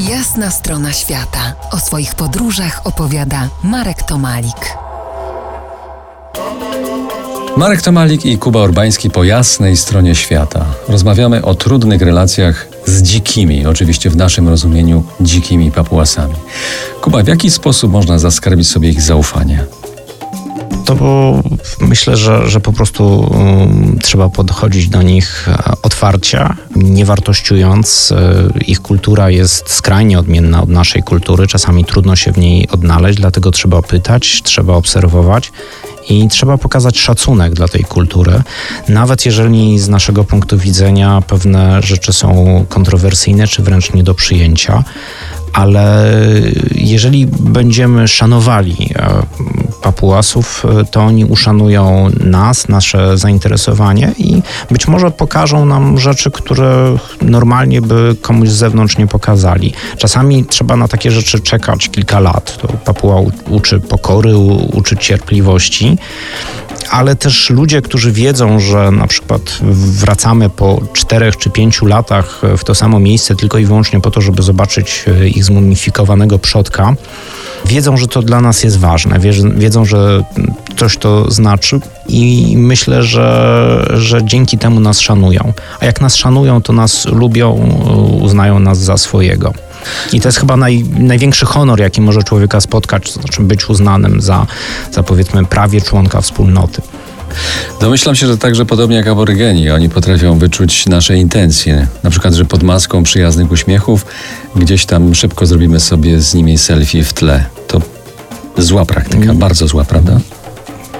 Jasna strona świata. O swoich podróżach opowiada Marek Tomalik. Marek Tomalik i Kuba Urbański po jasnej stronie świata. Rozmawiamy o trudnych relacjach z dzikimi, oczywiście w naszym rozumieniu dzikimi papułasami. Kuba, w jaki sposób można zaskarbić sobie ich zaufanie? To bo myślę, że, że po prostu um, trzeba podchodzić do nich e, otwarcie, nie wartościując. E, ich kultura jest skrajnie odmienna od naszej kultury. Czasami trudno się w niej odnaleźć, dlatego trzeba pytać, trzeba obserwować i trzeba pokazać szacunek dla tej kultury, nawet jeżeli z naszego punktu widzenia pewne rzeczy są kontrowersyjne czy wręcz nie do przyjęcia. Ale jeżeli będziemy szanowali papułasów, e, to oni uszanują nas, nasze zainteresowanie i być może pokażą nam rzeczy, które normalnie by komuś z zewnątrz nie pokazali. Czasami trzeba na takie rzeczy czekać kilka lat. To papuła uczy pokory, uczy cierpliwości ale też ludzie, którzy wiedzą, że na przykład wracamy po czterech czy pięciu latach w to samo miejsce tylko i wyłącznie po to, żeby zobaczyć e, ich zmumifikowanego przodka, wiedzą, że to dla nas jest ważne, wiedzą, że coś to znaczy i myślę, że, że dzięki temu nas szanują. A jak nas szanują, to nas lubią, uznają nas za swojego. I to jest chyba naj, największy honor, jaki może człowieka spotkać, to znaczy być uznanym za, za powiedzmy prawie członka wspólnoty. Domyślam się, że także podobnie jak aborygeni, oni potrafią wyczuć nasze intencje. Na przykład, że pod maską przyjaznych uśmiechów gdzieś tam szybko zrobimy sobie z nimi selfie w tle. To zła praktyka, mm. bardzo zła, prawda?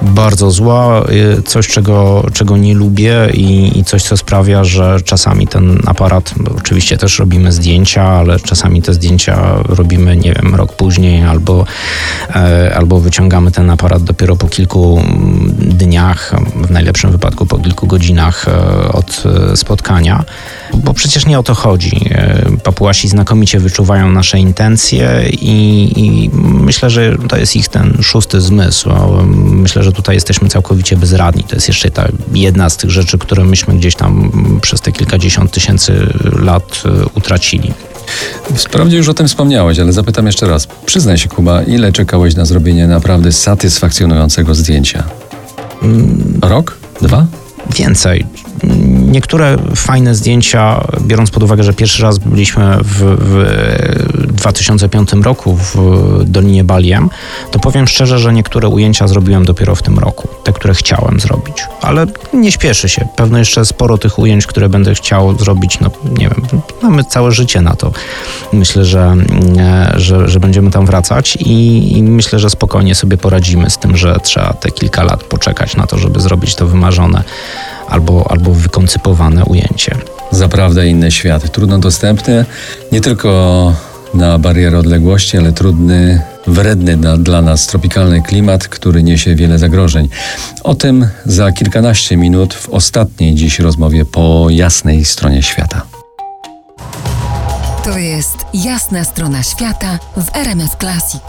Bardzo zła, y, coś czego, czego nie lubię i, i, coś, co sprawia, że czasami ten aparat, oczywiście też robimy zdjęcia, ale czasami te zdjęcia robimy, nie wiem, rok później albo, e, albo wyciągamy ten aparat dopiero po kilku mm, dniach, w najlepszym wypadku po kilku godzinach e, od e, spotkania, bo przecież nie o to chodzi. Papuasi znakomicie wyczuwają nasze intencje i, i myślę, że to jest ich ten szósty zmysł. Myślę, że tutaj jesteśmy całkowicie bezradni. To jest jeszcze ta jedna z tych rzeczy, które myśmy gdzieś tam przez te kilkadziesiąt tysięcy lat e, utracili. Wprawdzie już o tym wspomniałeś, ale zapytam jeszcze raz. Przyznaj się, Kuba, ile czekałeś na zrobienie naprawdę satysfakcjonującego zdjęcia? Mm. Rok? Dwa? Więcej niektóre fajne zdjęcia, biorąc pod uwagę, że pierwszy raz byliśmy w, w 2005 roku w Dolinie Baliem, to powiem szczerze, że niektóre ujęcia zrobiłem dopiero w tym roku, te, które chciałem zrobić. Ale nie śpieszy się. Pewno jeszcze sporo tych ujęć, które będę chciał zrobić, no nie wiem, mamy całe życie na to. Myślę, że, że, że będziemy tam wracać i, i myślę, że spokojnie sobie poradzimy z tym, że trzeba te kilka lat poczekać na to, żeby zrobić to wymarzone albo, albo wykoncypowane ujęcie. Zaprawdę inny świat, trudno dostępny, nie tylko na barierę odległości, ale trudny, wredny na, dla nas tropikalny klimat, który niesie wiele zagrożeń. O tym za kilkanaście minut w ostatniej dziś rozmowie po jasnej stronie świata. To jest jasna strona świata w RMS Classic.